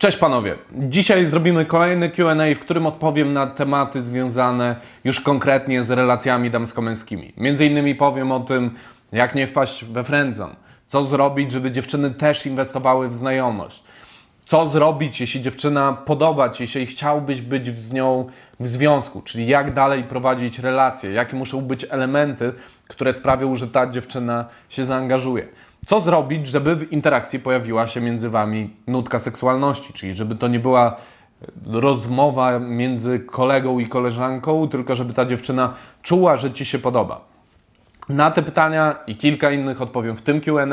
Cześć panowie. Dzisiaj zrobimy kolejny Q&A, w którym odpowiem na tematy związane już konkretnie z relacjami damsko-męskimi. Między innymi powiem o tym, jak nie wpaść we friendzone, co zrobić, żeby dziewczyny też inwestowały w znajomość, co zrobić, jeśli dziewczyna podoba Ci się i chciałbyś być z nią w związku, czyli jak dalej prowadzić relacje, jakie muszą być elementy, które sprawią, że ta dziewczyna się zaangażuje. Co zrobić, żeby w interakcji pojawiła się między Wami nutka seksualności, czyli żeby to nie była rozmowa między kolegą i koleżanką, tylko żeby ta dziewczyna czuła, że Ci się podoba. Na te pytania i kilka innych odpowiem w tym QA,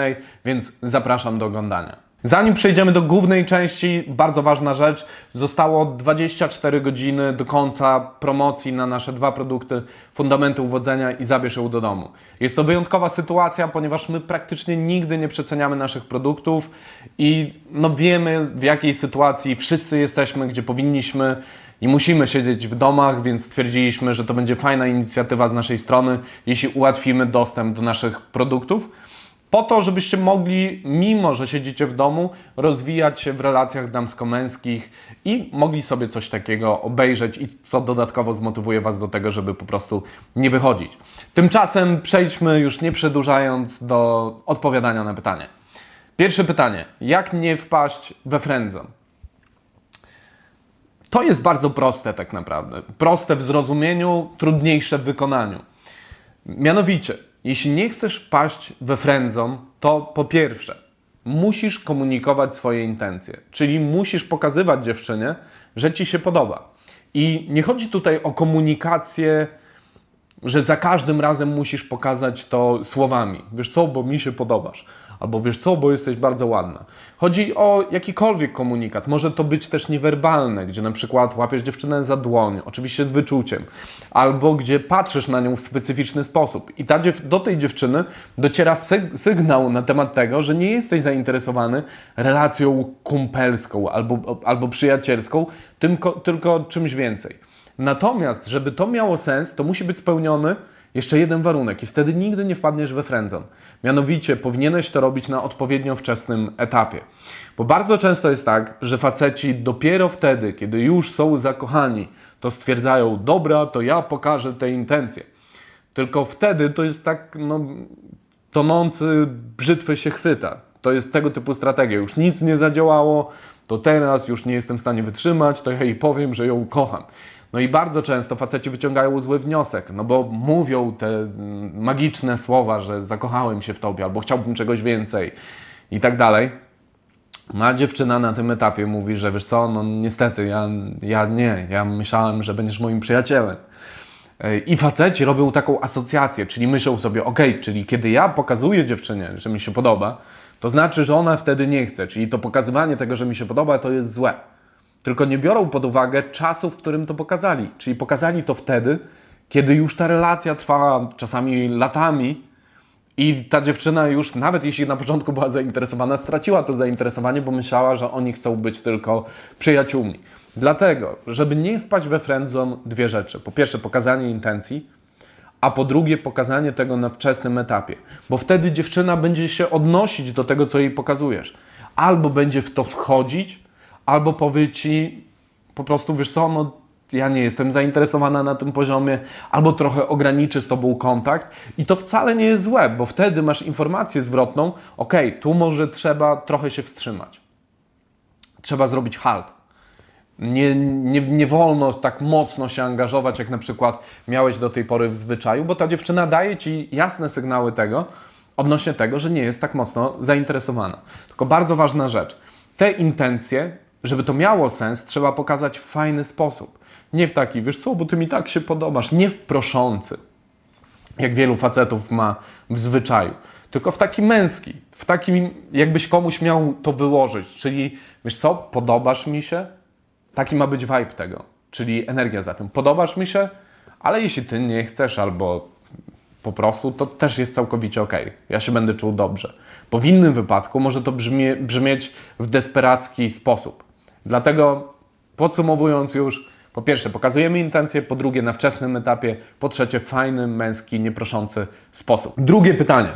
więc zapraszam do oglądania. Zanim przejdziemy do głównej części, bardzo ważna rzecz. Zostało 24 godziny do końca promocji na nasze dwa produkty Fundamenty Uwodzenia i Zabierz ją do domu. Jest to wyjątkowa sytuacja, ponieważ my praktycznie nigdy nie przeceniamy naszych produktów i no wiemy w jakiej sytuacji wszyscy jesteśmy, gdzie powinniśmy i musimy siedzieć w domach, więc stwierdziliśmy, że to będzie fajna inicjatywa z naszej strony, jeśli ułatwimy dostęp do naszych produktów po to, żebyście mogli, mimo że siedzicie w domu, rozwijać się w relacjach damsko-męskich i mogli sobie coś takiego obejrzeć i co dodatkowo zmotywuje Was do tego, żeby po prostu nie wychodzić. Tymczasem przejdźmy już nie przedłużając do odpowiadania na pytanie. Pierwsze pytanie. Jak nie wpaść we friendzone? To jest bardzo proste tak naprawdę. Proste w zrozumieniu, trudniejsze w wykonaniu. Mianowicie, jeśli nie chcesz wpaść we frędzą, to po pierwsze, musisz komunikować swoje intencje, czyli musisz pokazywać dziewczynie, że ci się podoba. I nie chodzi tutaj o komunikację, że za każdym razem musisz pokazać to słowami. Wiesz co, bo mi się podobasz albo wiesz co, bo jesteś bardzo ładna. Chodzi o jakikolwiek komunikat. Może to być też niewerbalne, gdzie na przykład łapiesz dziewczynę za dłoń, oczywiście z wyczuciem, albo gdzie patrzysz na nią w specyficzny sposób. I ta do tej dziewczyny dociera sygnał na temat tego, że nie jesteś zainteresowany relacją kumpelską albo, albo przyjacielską, tylko, tylko czymś więcej. Natomiast, żeby to miało sens, to musi być spełniony jeszcze jeden warunek i wtedy nigdy nie wpadniesz we frędzon. Mianowicie powinieneś to robić na odpowiednio wczesnym etapie. Bo bardzo często jest tak, że faceci dopiero wtedy, kiedy już są zakochani, to stwierdzają, dobra, to ja pokażę te intencje. Tylko wtedy to jest tak, no, tonący brzytwy się chwyta. To jest tego typu strategia. Już nic nie zadziałało, to teraz już nie jestem w stanie wytrzymać, to ja jej powiem, że ją kocham. No i bardzo często faceci wyciągają zły wniosek, no bo mówią te mm, magiczne słowa, że zakochałem się w tobie albo chciałbym czegoś więcej i tak dalej. No dziewczyna na tym etapie mówi, że wiesz co, no niestety, ja, ja nie, ja myślałem, że będziesz moim przyjacielem. I faceci robią taką asocjację, czyli myślą sobie, ok, czyli kiedy ja pokazuję dziewczynie, że mi się podoba, to znaczy, że ona wtedy nie chce, czyli to pokazywanie tego, że mi się podoba, to jest złe tylko nie biorą pod uwagę czasu, w którym to pokazali. Czyli pokazali to wtedy, kiedy już ta relacja trwała czasami latami i ta dziewczyna już, nawet jeśli na początku była zainteresowana, straciła to zainteresowanie, bo myślała, że oni chcą być tylko przyjaciółmi. Dlatego, żeby nie wpaść we friendzone, dwie rzeczy. Po pierwsze, pokazanie intencji, a po drugie, pokazanie tego na wczesnym etapie. Bo wtedy dziewczyna będzie się odnosić do tego, co jej pokazujesz. Albo będzie w to wchodzić, albo powie ci po prostu, wiesz co, no ja nie jestem zainteresowana na tym poziomie, albo trochę ograniczy z Tobą kontakt i to wcale nie jest złe, bo wtedy masz informację zwrotną, ok, tu może trzeba trochę się wstrzymać. Trzeba zrobić halt. Nie, nie, nie wolno tak mocno się angażować, jak na przykład miałeś do tej pory w zwyczaju, bo ta dziewczyna daje Ci jasne sygnały tego, odnośnie tego, że nie jest tak mocno zainteresowana. Tylko bardzo ważna rzecz. Te intencje żeby to miało sens, trzeba pokazać w fajny sposób. Nie w taki, wiesz co, bo ty mi tak się podobasz, nie w proszący, jak wielu facetów ma w zwyczaju, tylko w taki męski, w takim, jakbyś komuś miał to wyłożyć, czyli wiesz co, podobasz mi się, taki ma być vibe tego, czyli energia za tym. Podobasz mi się, ale jeśli ty nie chcesz albo po prostu, to też jest całkowicie ok. Ja się będę czuł dobrze. Bo w innym wypadku może to brzmie, brzmieć w desperacki sposób. Dlatego podsumowując już, po pierwsze pokazujemy intencje, po drugie na wczesnym etapie, po trzecie fajny, męski, nieproszący sposób. Drugie pytanie.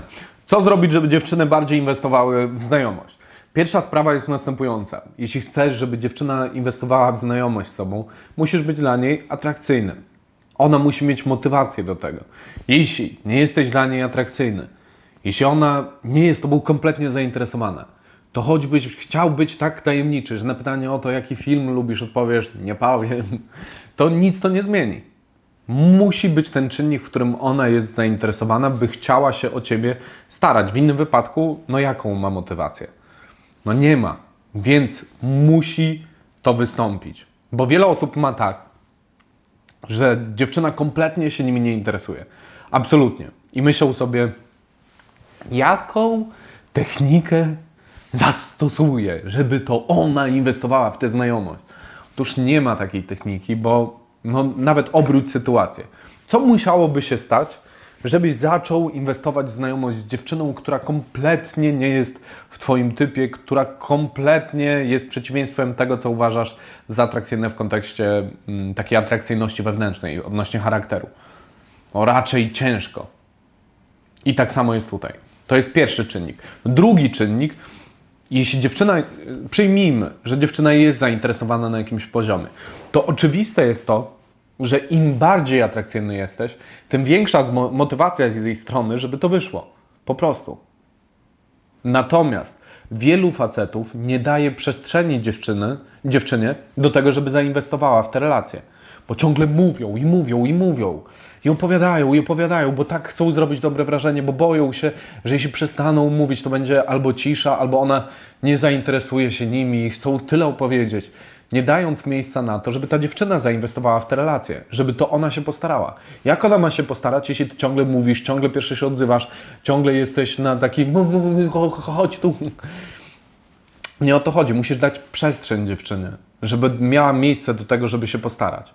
Co zrobić, żeby dziewczyny bardziej inwestowały w znajomość? Pierwsza sprawa jest następująca. Jeśli chcesz, żeby dziewczyna inwestowała w znajomość z tobą, musisz być dla niej atrakcyjny. Ona musi mieć motywację do tego. Jeśli nie jesteś dla niej atrakcyjny, jeśli ona nie jest tobą kompletnie zainteresowana, to choćbyś chciał być tak tajemniczy, że na pytanie o to, jaki film lubisz, odpowiesz, nie powiem, to nic to nie zmieni. Musi być ten czynnik, w którym ona jest zainteresowana, by chciała się o ciebie starać. W innym wypadku, no jaką ma motywację? No nie ma, więc musi to wystąpić. Bo wiele osób ma tak, że dziewczyna kompletnie się nimi nie interesuje. Absolutnie. I myślą sobie, jaką technikę zastosuje, żeby to ona inwestowała w tę znajomość. Otóż nie ma takiej techniki, bo no, nawet obróć sytuację. Co musiałoby się stać, żebyś zaczął inwestować w znajomość z dziewczyną, która kompletnie nie jest w Twoim typie, która kompletnie jest przeciwieństwem tego, co uważasz za atrakcyjne w kontekście mm, takiej atrakcyjności wewnętrznej, odnośnie charakteru. O raczej ciężko. I tak samo jest tutaj. To jest pierwszy czynnik. Drugi czynnik, jeśli dziewczyna, przyjmijmy, że dziewczyna jest zainteresowana na jakimś poziomie, to oczywiste jest to, że im bardziej atrakcyjny jesteś, tym większa motywacja jest z jej strony, żeby to wyszło. Po prostu. Natomiast wielu facetów nie daje przestrzeni dziewczyny, dziewczynie do tego, żeby zainwestowała w te relacje. Bo ciągle mówią i mówią i mówią. I opowiadają, i opowiadają, bo tak chcą zrobić dobre wrażenie, bo boją się, że jeśli przestaną mówić, to będzie albo cisza, albo ona nie zainteresuje się nimi i chcą tyle opowiedzieć nie dając miejsca na to, żeby ta dziewczyna zainwestowała w te relacje, żeby to ona się postarała. Jak ona ma się postarać, jeśli ty ciągle mówisz, ciągle pierwszy się odzywasz, ciągle jesteś na takim chodź tu. Nie o to chodzi. Musisz dać przestrzeń dziewczynie, żeby miała miejsce do tego, żeby się postarać.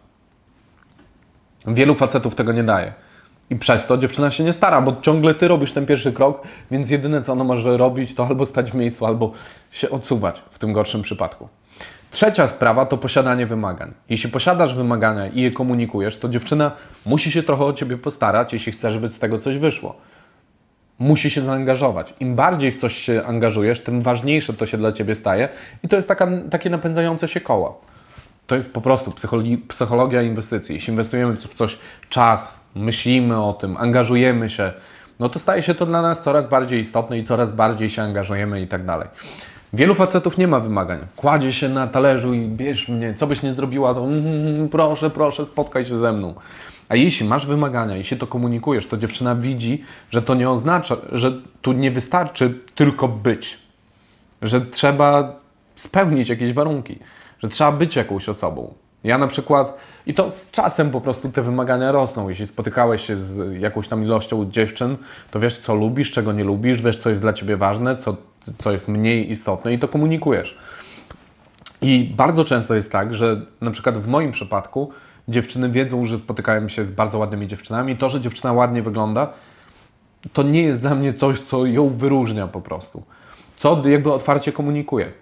Wielu facetów tego nie daje. I przez to dziewczyna się nie stara, bo ciągle ty robisz ten pierwszy krok, więc jedyne co ona może robić, to albo stać w miejscu, albo się odsuwać w tym gorszym przypadku. Trzecia sprawa to posiadanie wymagań. Jeśli posiadasz wymagania i je komunikujesz, to dziewczyna musi się trochę o ciebie postarać, jeśli chce, żeby z tego coś wyszło. Musi się zaangażować. Im bardziej w coś się angażujesz, tym ważniejsze to się dla ciebie staje i to jest taka, takie napędzające się koło. To jest po prostu psychologia inwestycji. Jeśli inwestujemy w coś czas, myślimy o tym, angażujemy się, no to staje się to dla nas coraz bardziej istotne i coraz bardziej się angażujemy i tak dalej. Wielu facetów nie ma wymagań. Kładzie się na talerzu i bierz mnie, co byś nie zrobiła, to mm, proszę, proszę, spotkaj się ze mną. A jeśli masz wymagania, jeśli to komunikujesz, to dziewczyna widzi, że to nie oznacza, że tu nie wystarczy tylko być, że trzeba spełnić jakieś warunki, że trzeba być jakąś osobą. Ja na przykład, i to z czasem po prostu te wymagania rosną. Jeśli spotykałeś się z jakąś tam ilością dziewczyn, to wiesz, co lubisz, czego nie lubisz, wiesz, co jest dla ciebie ważne, co co jest mniej istotne i to komunikujesz. I bardzo często jest tak, że na przykład w moim przypadku dziewczyny wiedzą, że spotykają się z bardzo ładnymi dziewczynami. To, że dziewczyna ładnie wygląda, to nie jest dla mnie coś, co ją wyróżnia po prostu. Co jakby otwarcie komunikuje.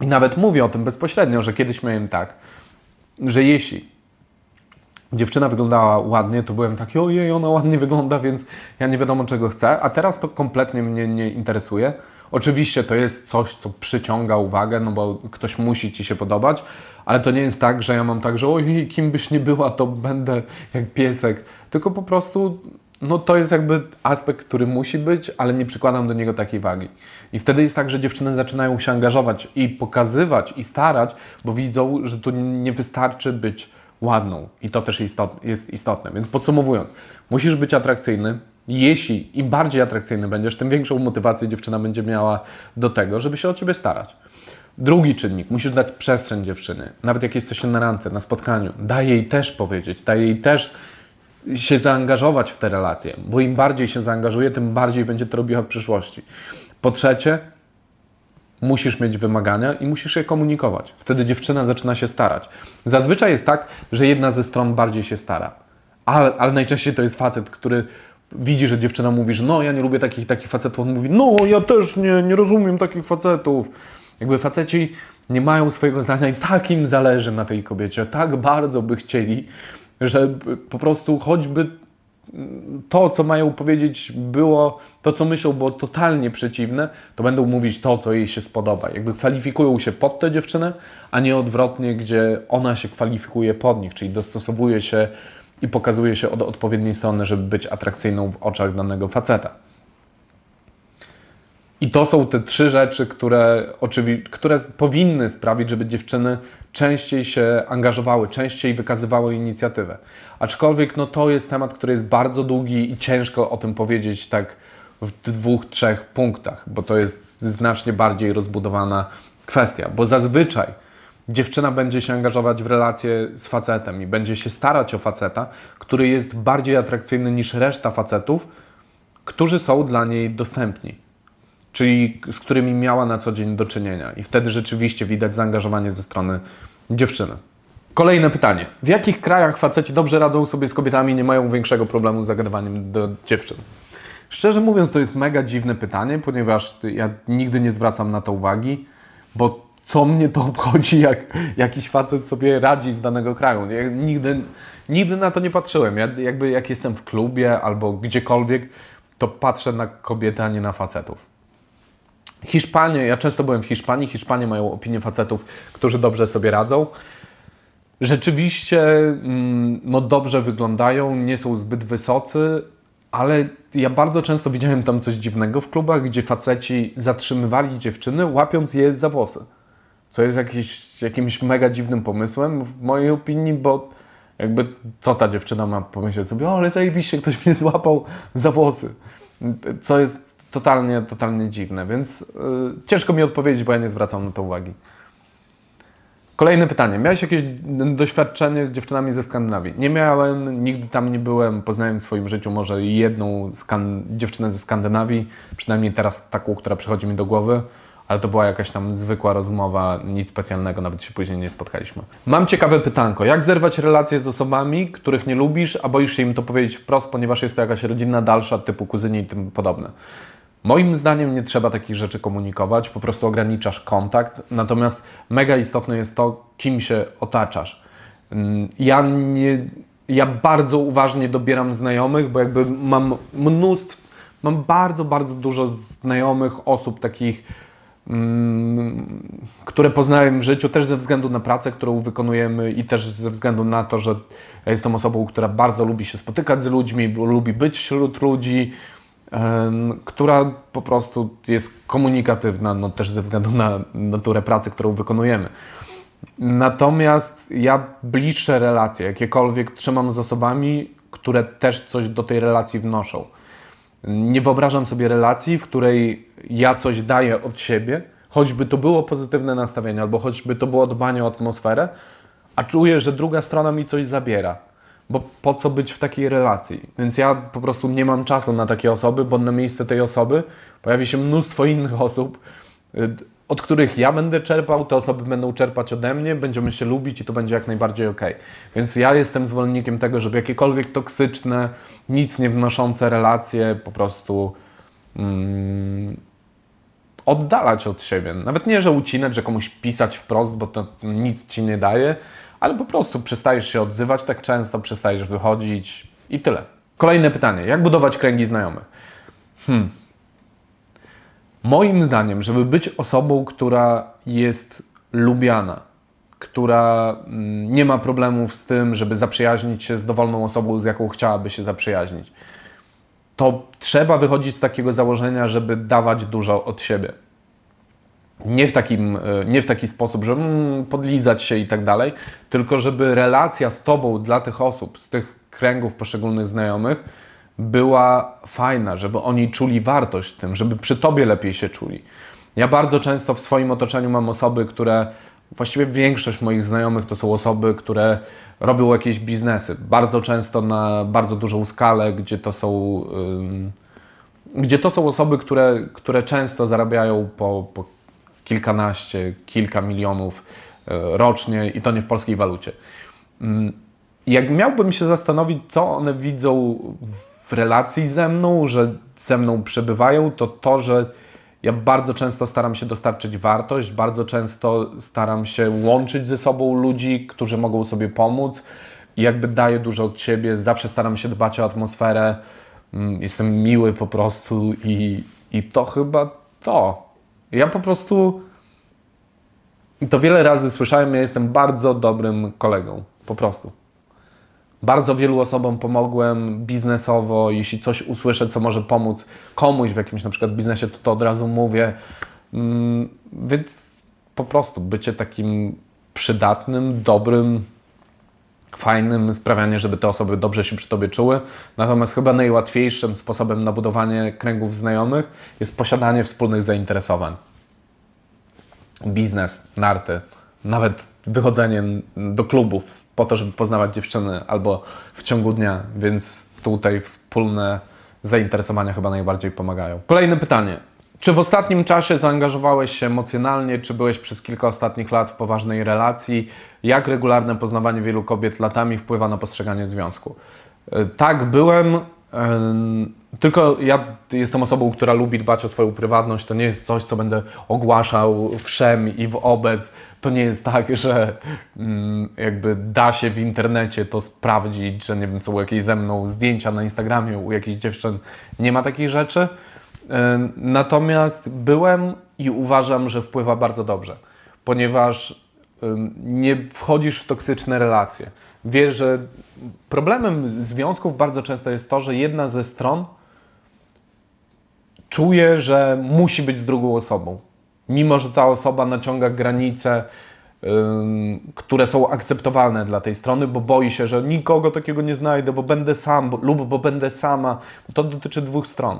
I nawet mówię o tym bezpośrednio, że kiedyś miałem tak, że jeśli dziewczyna wyglądała ładnie, to byłem taki, ojej, ona ładnie wygląda, więc ja nie wiadomo czego chcę, a teraz to kompletnie mnie nie interesuje Oczywiście to jest coś, co przyciąga uwagę, no bo ktoś musi Ci się podobać, ale to nie jest tak, że ja mam tak, że ojej, kim byś nie była, to będę jak piesek. Tylko po prostu, no to jest jakby aspekt, który musi być, ale nie przykładam do niego takiej wagi. I wtedy jest tak, że dziewczyny zaczynają się angażować i pokazywać i starać, bo widzą, że tu nie wystarczy być ładną. I to też jest istotne. Więc podsumowując, musisz być atrakcyjny, jeśli im bardziej atrakcyjny będziesz, tym większą motywację dziewczyna będzie miała do tego, żeby się o ciebie starać. Drugi czynnik, musisz dać przestrzeń dziewczyny. Nawet jak jesteście na randce, na spotkaniu, daj jej też powiedzieć, daj jej też się zaangażować w te relacje, bo im bardziej się zaangażuje, tym bardziej będzie to robiła w przyszłości. Po trzecie, musisz mieć wymagania i musisz je komunikować. Wtedy dziewczyna zaczyna się starać. Zazwyczaj jest tak, że jedna ze stron bardziej się stara, ale, ale najczęściej to jest facet, który widzi, że dziewczyna mówi, że no ja nie lubię takich takich facetów, on mówi, no ja też nie, nie rozumiem takich facetów. Jakby faceci nie mają swojego zdania i tak im zależy na tej kobiecie, tak bardzo by chcieli, że po prostu choćby to, co mają powiedzieć, było, to, co myślą, było totalnie przeciwne, to będą mówić to, co jej się spodoba. Jakby kwalifikują się pod tę dziewczynę, a nie odwrotnie, gdzie ona się kwalifikuje pod nich, czyli dostosowuje się i pokazuje się od odpowiedniej strony, żeby być atrakcyjną w oczach danego faceta. I to są te trzy rzeczy, które, które powinny sprawić, żeby dziewczyny częściej się angażowały, częściej wykazywały inicjatywę. Aczkolwiek no, to jest temat, który jest bardzo długi i ciężko o tym powiedzieć tak w dwóch, trzech punktach, bo to jest znacznie bardziej rozbudowana kwestia, bo zazwyczaj dziewczyna będzie się angażować w relacje z facetem i będzie się starać o faceta, który jest bardziej atrakcyjny niż reszta facetów, którzy są dla niej dostępni czyli z którymi miała na co dzień do czynienia. I wtedy rzeczywiście widać zaangażowanie ze strony dziewczyny. Kolejne pytanie. W jakich krajach faceci dobrze radzą sobie z kobietami, nie mają większego problemu z zagadywaniem do dziewczyn? Szczerze mówiąc, to jest mega dziwne pytanie, ponieważ ja nigdy nie zwracam na to uwagi, bo co mnie to obchodzi, jak jakiś facet sobie radzi z danego kraju. Ja nigdy, nigdy na to nie patrzyłem. Ja jakby jak jestem w klubie albo gdziekolwiek, to patrzę na kobiety, a nie na facetów. Hiszpanie, ja często byłem w Hiszpanii, Hiszpanie mają opinię facetów, którzy dobrze sobie radzą. Rzeczywiście mm, no, dobrze wyglądają, nie są zbyt wysocy, ale ja bardzo często widziałem tam coś dziwnego w klubach, gdzie faceci zatrzymywali dziewczyny, łapiąc je za włosy. Co jest jakiś, jakimś mega dziwnym pomysłem w mojej opinii, bo jakby co ta dziewczyna ma pomyśleć sobie, o ale zajebiście, ktoś mnie złapał za włosy. Co jest totalnie, totalnie dziwne, więc yy, ciężko mi odpowiedzieć, bo ja nie zwracam na to uwagi. Kolejne pytanie. Miałeś jakieś doświadczenie z dziewczynami ze Skandynawii? Nie miałem, nigdy tam nie byłem. Poznałem w swoim życiu może jedną dziewczynę ze Skandynawii, przynajmniej teraz taką, która przychodzi mi do głowy ale to była jakaś tam zwykła rozmowa, nic specjalnego, nawet się później nie spotkaliśmy. Mam ciekawe pytanko. Jak zerwać relacje z osobami, których nie lubisz, a boisz się im to powiedzieć wprost, ponieważ jest to jakaś rodzina dalsza, typu kuzyni i tym podobne? Moim zdaniem nie trzeba takich rzeczy komunikować, po prostu ograniczasz kontakt, natomiast mega istotne jest to, kim się otaczasz. Mm, ja, nie, ja bardzo uważnie dobieram znajomych, bo jakby mam mnóstwo, mam bardzo, bardzo dużo znajomych osób takich, które poznałem w życiu, też ze względu na pracę, którą wykonujemy i też ze względu na to, że jestem osobą, która bardzo lubi się spotykać z ludźmi, lubi być wśród ludzi, która po prostu jest komunikatywna, no też ze względu na naturę pracy, którą wykonujemy. Natomiast ja bliższe relacje, jakiekolwiek trzymam z osobami, które też coś do tej relacji wnoszą. Nie wyobrażam sobie relacji, w której ja coś daję od siebie, choćby to było pozytywne nastawienie, albo choćby to było dbanie o atmosferę, a czuję, że druga strona mi coś zabiera bo po co być w takiej relacji? Więc ja po prostu nie mam czasu na takie osoby, bo na miejsce tej osoby pojawi się mnóstwo innych osób, y, od których ja będę czerpał, te osoby będą czerpać ode mnie, będziemy się lubić i to będzie jak najbardziej ok. Więc ja jestem zwolennikiem tego, żeby jakiekolwiek toksyczne, nic nie wnoszące relacje po prostu mm, oddalać od siebie. Nawet nie, że ucinać, że komuś pisać wprost, bo to nic ci nie daje, ale po prostu przestajesz się odzywać tak często, przestajesz wychodzić i tyle. Kolejne pytanie. Jak budować kręgi znajomych? Hmm. Moim zdaniem, żeby być osobą, która jest lubiana, która mm, nie ma problemów z tym, żeby zaprzyjaźnić się z dowolną osobą, z jaką chciałaby się zaprzyjaźnić, to trzeba wychodzić z takiego założenia, żeby dawać dużo od siebie. Nie w, takim, e, nie w taki sposób, że mm, podlizać się i tak dalej, tylko żeby relacja z Tobą dla tych osób, z tych kręgów poszczególnych znajomych była fajna, żeby oni czuli wartość w tym, żeby przy Tobie lepiej się czuli. Ja bardzo często w swoim otoczeniu mam osoby, które, właściwie większość moich znajomych to są osoby, które robią jakieś biznesy, bardzo często na bardzo dużą skalę, gdzie to są... Gdzie to są osoby, które, które często zarabiają po, po kilkanaście, kilka milionów e, rocznie i to nie w polskiej walucie. Jak miałbym się zastanowić, co one widzą w relacji ze mną, że ze mną przebywają, to to, że ja bardzo często staram się dostarczyć wartość, bardzo często staram się łączyć ze sobą ludzi, którzy mogą sobie pomóc i jakby daję dużo od siebie, zawsze staram się dbać o atmosferę, mm, jestem miły po prostu i, i to chyba to. Ja po prostu to wiele razy słyszałem, ja jestem bardzo dobrym kolegą, po prostu. Bardzo wielu osobom pomogłem biznesowo, jeśli coś usłyszę, co może pomóc komuś w jakimś na przykład biznesie, to, to od razu mówię. Mm, więc po prostu bycie takim przydatnym, dobrym, fajnym, sprawianie, żeby te osoby dobrze się przy Tobie czuły. Natomiast chyba najłatwiejszym sposobem na budowanie kręgów znajomych jest posiadanie wspólnych zainteresowań. Biznes, narty, nawet wychodzenie do klubów po to, żeby poznawać dziewczyny albo w ciągu dnia, więc tutaj wspólne zainteresowania chyba najbardziej pomagają. Kolejne pytanie. Czy w ostatnim czasie zaangażowałeś się emocjonalnie, czy byłeś przez kilka ostatnich lat w poważnej relacji? Jak regularne poznawanie wielu kobiet latami wpływa na postrzeganie związku? E, tak, byłem. Tylko ja jestem osobą, która lubi dbać o swoją prywatność. To nie jest coś, co będę ogłaszał wszem i w obec. To nie jest tak, że mm, jakby da się w internecie to sprawdzić, że nie wiem, co u jakiejś ze mną zdjęcia na Instagramie, u jakichś dziewczyn. Nie ma takich rzeczy. Natomiast byłem i uważam, że wpływa bardzo dobrze, ponieważ nie wchodzisz w toksyczne relacje. Wiesz, że problemem związków bardzo często jest to, że jedna ze stron czuje, że musi być z drugą osobą. Mimo, że ta osoba naciąga granice, które są akceptowalne dla tej strony, bo boi się, że nikogo takiego nie znajdę, bo będę sam lub bo będę sama. To dotyczy dwóch stron.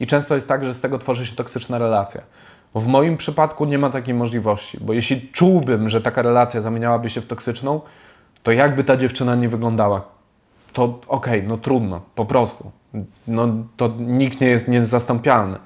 I często jest tak, że z tego tworzy się toksyczna relacja. W moim przypadku nie ma takiej możliwości, bo jeśli czułbym, że taka relacja zamieniałaby się w toksyczną, to jakby ta dziewczyna nie wyglądała, to okej, okay, no trudno, po prostu. No, to nikt nie jest niezastąpialny.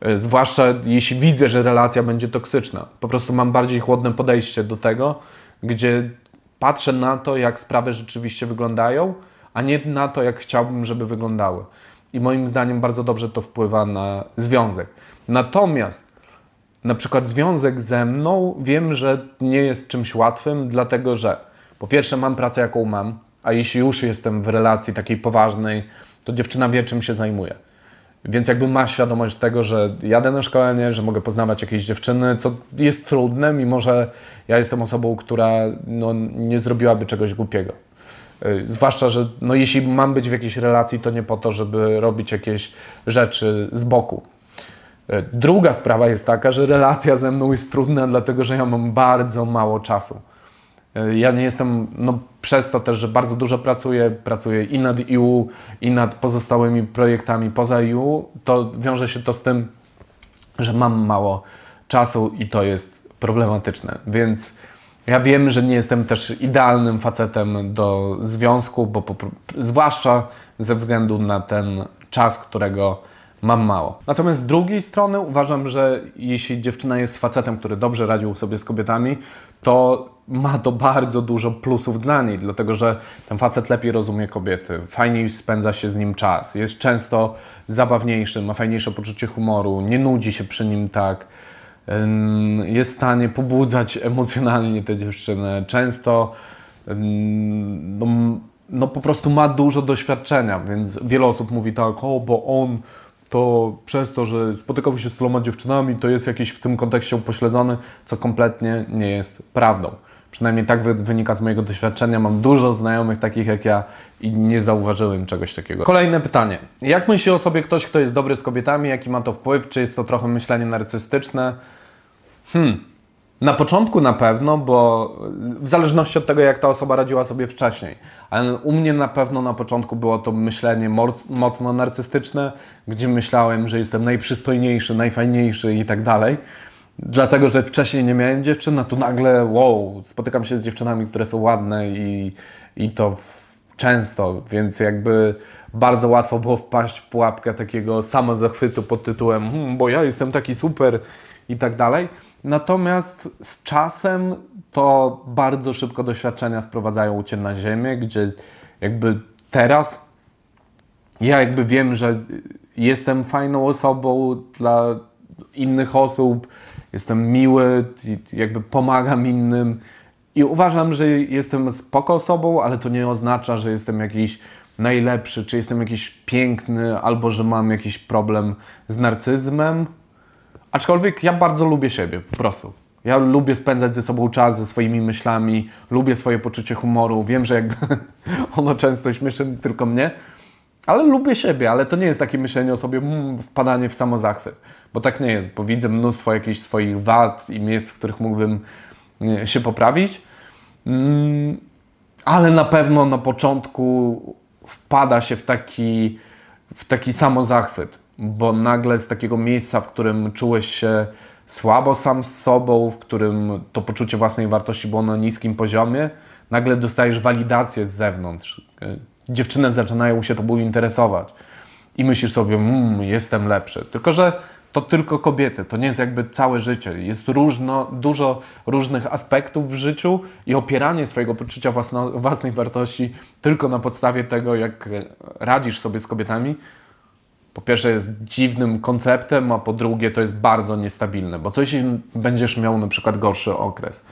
E, zwłaszcza jeśli widzę, że relacja będzie toksyczna. Po prostu mam bardziej chłodne podejście do tego, gdzie patrzę na to, jak sprawy rzeczywiście wyglądają, a nie na to, jak chciałbym, żeby wyglądały i moim zdaniem bardzo dobrze to wpływa na związek. Natomiast na przykład związek ze mną wiem, że nie jest czymś łatwym, dlatego że po pierwsze mam pracę, jaką mam, a jeśli już jestem w relacji takiej poważnej, to dziewczyna wie, czym się zajmuje. Więc jakby ma świadomość tego, że jadę na szkolenie, że mogę poznawać jakieś dziewczyny, co jest trudne, mimo że ja jestem osobą, która no, nie zrobiłaby czegoś głupiego. Y, zwłaszcza, że no, jeśli mam być w jakiejś relacji, to nie po to, żeby robić jakieś rzeczy z boku. Y, druga sprawa jest taka, że relacja ze mną jest trudna, dlatego że ja mam bardzo mało czasu. Y, ja nie jestem, no przez to też, że bardzo dużo pracuję, pracuję i nad EU, i nad pozostałymi projektami poza EU, to wiąże się to z tym, że mam mało czasu i to jest problematyczne. Więc ja wiem, że nie jestem też idealnym facetem do związku, bo po, zwłaszcza ze względu na ten czas, którego mam mało. Natomiast z drugiej strony uważam, że jeśli dziewczyna jest facetem, który dobrze radził sobie z kobietami, to ma to bardzo dużo plusów dla niej, dlatego że ten facet lepiej rozumie kobiety, fajniej spędza się z nim czas, jest często zabawniejszy, ma fajniejsze poczucie humoru, nie nudzi się przy nim tak jest w stanie pobudzać emocjonalnie tę dziewczynę. Często no, no, po prostu ma dużo doświadczenia, więc wiele osób mówi tak, o, bo on to przez to, że spotykał się z tyloma dziewczynami, to jest jakiś w tym kontekście upośledzony, co kompletnie nie jest prawdą. Przynajmniej tak wynika z mojego doświadczenia. Mam dużo znajomych takich jak ja i nie zauważyłem czegoś takiego. Kolejne pytanie. Jak myśli o sobie ktoś, kto jest dobry z kobietami? Jaki ma to wpływ? Czy jest to trochę myślenie narcystyczne? Hmm. Na początku na pewno, bo w zależności od tego, jak ta osoba radziła sobie wcześniej. Ale u mnie na pewno na początku było to myślenie mocno narcystyczne, gdzie myślałem, że jestem najprzystojniejszy, najfajniejszy i tak dalej. Dlatego, że wcześniej nie miałem dziewczyn, a tu nagle, wow, spotykam się z dziewczynami, które są ładne i, i to często, więc jakby bardzo łatwo było wpaść w pułapkę takiego samozachwytu pod tytułem, hmm, bo ja jestem taki super i tak dalej. Natomiast z czasem to bardzo szybko doświadczenia sprowadzają cię na ziemię, gdzie jakby teraz ja jakby wiem, że jestem fajną osobą dla innych osób, jestem miły, jakby pomagam innym I uważam, że jestem spoko osobą, ale to nie oznacza, że jestem jakiś najlepszy, czy jestem jakiś piękny, albo że mam jakiś problem z narcyzmem. Aczkolwiek ja bardzo lubię siebie, po prostu. Ja lubię spędzać ze sobą czas, ze swoimi myślami, lubię swoje poczucie humoru. Wiem, że jakby ono często śmieszy tylko mnie, ale lubię siebie, ale to nie jest takie myślenie o sobie, mm, wpadanie w samozachwyt. Bo tak nie jest, bo widzę mnóstwo jakichś swoich wad i miejsc, w których mógłbym się poprawić. Mm, ale na pewno na początku wpada się w taki, w taki samozachwyt, bo nagle z takiego miejsca, w którym czułeś się słabo sam z sobą, w którym to poczucie własnej wartości było na niskim poziomie, nagle dostajesz walidację z zewnątrz. Dziewczyny zaczynają się tobą interesować i myślisz sobie, mmm, jestem lepszy. Tylko, że to tylko kobiety, to nie jest jakby całe życie. Jest różno, dużo różnych aspektów w życiu i opieranie swojego poczucia własno, własnej wartości tylko na podstawie tego, jak radzisz sobie z kobietami, po pierwsze jest dziwnym konceptem, a po drugie to jest bardzo niestabilne, bo coś będziesz miał na przykład gorszy okres.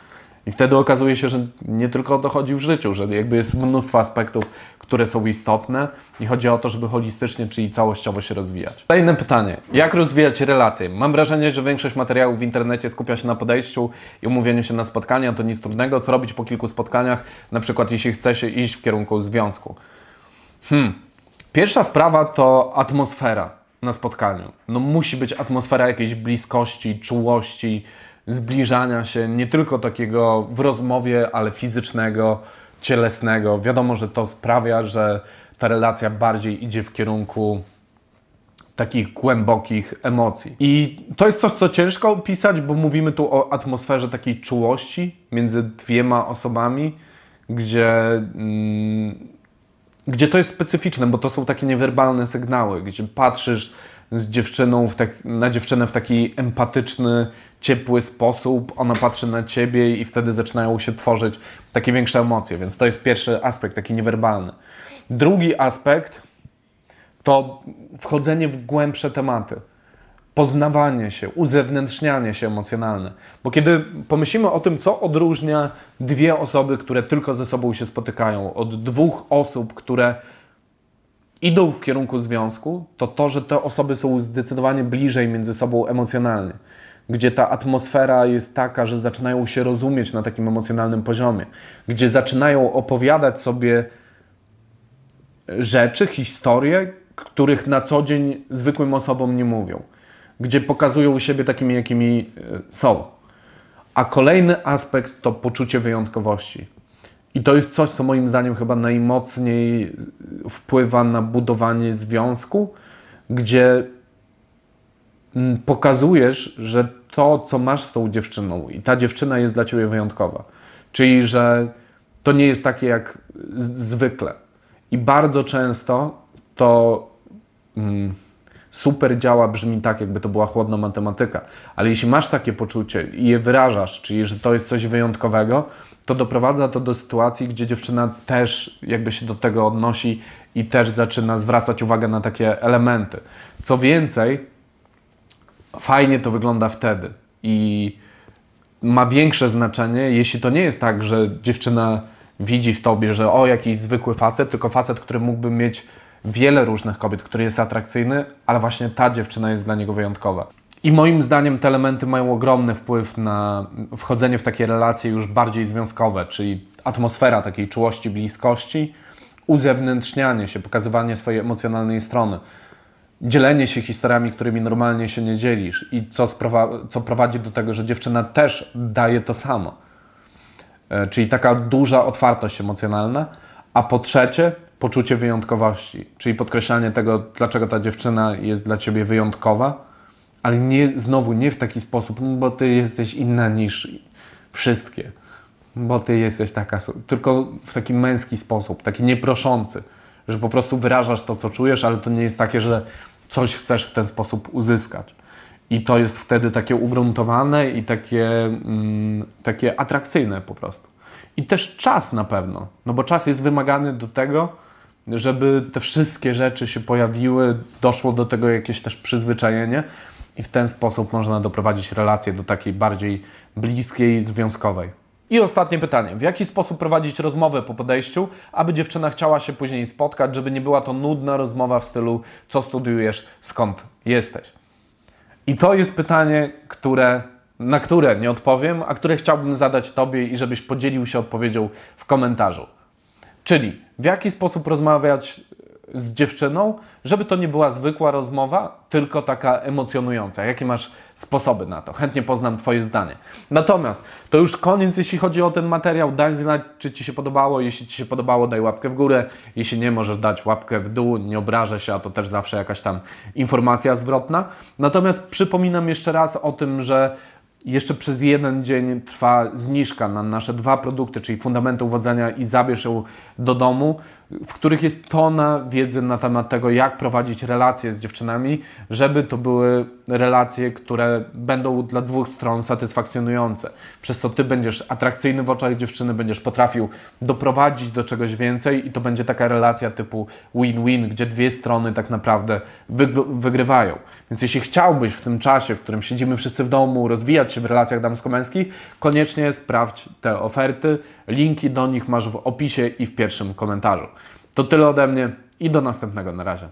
I wtedy okazuje się, że nie tylko o to chodzi w życiu, że jakby jest mnóstwo aspektów, które są istotne i chodzi o to, żeby holistycznie, czyli całościowo się rozwijać. Kolejne pytanie. Jak rozwijać relacje? Mam wrażenie, że większość materiałów w internecie skupia się na podejściu i umówieniu się na spotkania. To nic trudnego. Co robić po kilku spotkaniach? Na przykład jeśli chce się iść w kierunku związku. Hmm. Pierwsza sprawa to atmosfera na spotkaniu. No musi być atmosfera jakiejś bliskości, czułości, zbliżania się, nie tylko takiego w rozmowie, ale fizycznego, cielesnego. Wiadomo, że to sprawia, że ta relacja bardziej idzie w kierunku takich głębokich emocji. I to jest coś, co ciężko opisać, bo mówimy tu o atmosferze takiej czułości między dwiema osobami, gdzie, mm, gdzie to jest specyficzne, bo to są takie niewerbalne sygnały, gdzie patrzysz z dziewczyną tak, na dziewczynę w taki empatyczny, ciepły sposób, ona patrzy na ciebie i wtedy zaczynają się tworzyć takie większe emocje, więc to jest pierwszy aspekt, taki niewerbalny. Drugi aspekt to wchodzenie w głębsze tematy, poznawanie się, uzewnętrznianie się emocjonalne. Bo kiedy pomyślimy o tym, co odróżnia dwie osoby, które tylko ze sobą się spotykają, od dwóch osób, które idą w kierunku związku, to to, że te osoby są zdecydowanie bliżej między sobą emocjonalnie gdzie ta atmosfera jest taka, że zaczynają się rozumieć na takim emocjonalnym poziomie, gdzie zaczynają opowiadać sobie rzeczy, historie, których na co dzień zwykłym osobom nie mówią, gdzie pokazują siebie takimi, jakimi e, są. A kolejny aspekt to poczucie wyjątkowości. I to jest coś, co moim zdaniem chyba najmocniej wpływa na budowanie związku, gdzie pokazujesz, że to, co masz z tą dziewczyną i ta dziewczyna jest dla ciebie wyjątkowa. Czyli, że to nie jest takie jak zwykle. I bardzo często to mm, super działa, brzmi tak, jakby to była chłodna matematyka. Ale jeśli masz takie poczucie i je wyrażasz, czyli że to jest coś wyjątkowego, to doprowadza to do sytuacji, gdzie dziewczyna też jakby się do tego odnosi i też zaczyna zwracać uwagę na takie elementy. Co więcej, fajnie to wygląda wtedy i ma większe znaczenie, jeśli to nie jest tak, że dziewczyna widzi w tobie, że o, jakiś zwykły facet, tylko facet, który mógłby mieć wiele różnych kobiet, który jest atrakcyjny, ale właśnie ta dziewczyna jest dla niego wyjątkowa. I moim zdaniem te elementy mają ogromny wpływ na wchodzenie w takie relacje już bardziej związkowe, czyli atmosfera takiej czułości, bliskości, uzewnętrznianie się, pokazywanie swojej emocjonalnej strony dzielenie się historiami, którymi normalnie się nie dzielisz i co, co prowadzi do tego, że dziewczyna też daje to samo. E, czyli taka duża otwartość emocjonalna. A po trzecie, poczucie wyjątkowości, czyli podkreślanie tego, dlaczego ta dziewczyna jest dla ciebie wyjątkowa, ale nie, znowu nie w taki sposób, no bo ty jesteś inna niż wszystkie, bo ty jesteś taka, tylko w taki męski sposób, taki nieproszący że po prostu wyrażasz to, co czujesz, ale to nie jest takie, że coś chcesz w ten sposób uzyskać. I to jest wtedy takie ugruntowane i takie, mm, takie atrakcyjne po prostu. I też czas na pewno, no bo czas jest wymagany do tego, żeby te wszystkie rzeczy się pojawiły, doszło do tego jakieś też przyzwyczajenie i w ten sposób można doprowadzić relację do takiej bardziej bliskiej, związkowej. I ostatnie pytanie. W jaki sposób prowadzić rozmowę po podejściu, aby dziewczyna chciała się później spotkać, żeby nie była to nudna rozmowa w stylu co studiujesz, skąd jesteś? I to jest pytanie, które, na które nie odpowiem, a które chciałbym zadać Tobie i żebyś podzielił się odpowiedzią w komentarzu. Czyli w jaki sposób rozmawiać z dziewczyną, żeby to nie była zwykła rozmowa, tylko taka emocjonująca. Jakie masz sposoby na to? Chętnie poznam Twoje zdanie. Natomiast to już koniec, jeśli chodzi o ten materiał. Daj znać, czy Ci się podobało. Jeśli Ci się podobało, daj łapkę w górę. Jeśli nie, możesz dać łapkę w dół. Nie obrażę się, a to też zawsze jakaś tam informacja zwrotna. Natomiast przypominam jeszcze raz o tym, że jeszcze przez jeden dzień trwa zniżka na nasze dwa produkty, czyli fundamenty uwodzenia i zabierz ją do domu, w których jest tona wiedzy na temat tego, jak prowadzić relacje z dziewczynami, żeby to były relacje, które będą dla dwóch stron satysfakcjonujące. Przez co ty będziesz atrakcyjny w oczach dziewczyny, będziesz potrafił doprowadzić do czegoś więcej i to będzie taka relacja typu win-win, gdzie dwie strony tak naprawdę wygrywają. Więc jeśli chciałbyś w tym czasie, w którym siedzimy wszyscy w domu, rozwijać się w relacjach damsko-męskich, koniecznie sprawdź te oferty. Linki do nich masz w opisie i w pierwszym komentarzu. To tyle ode mnie i do następnego. Na razie.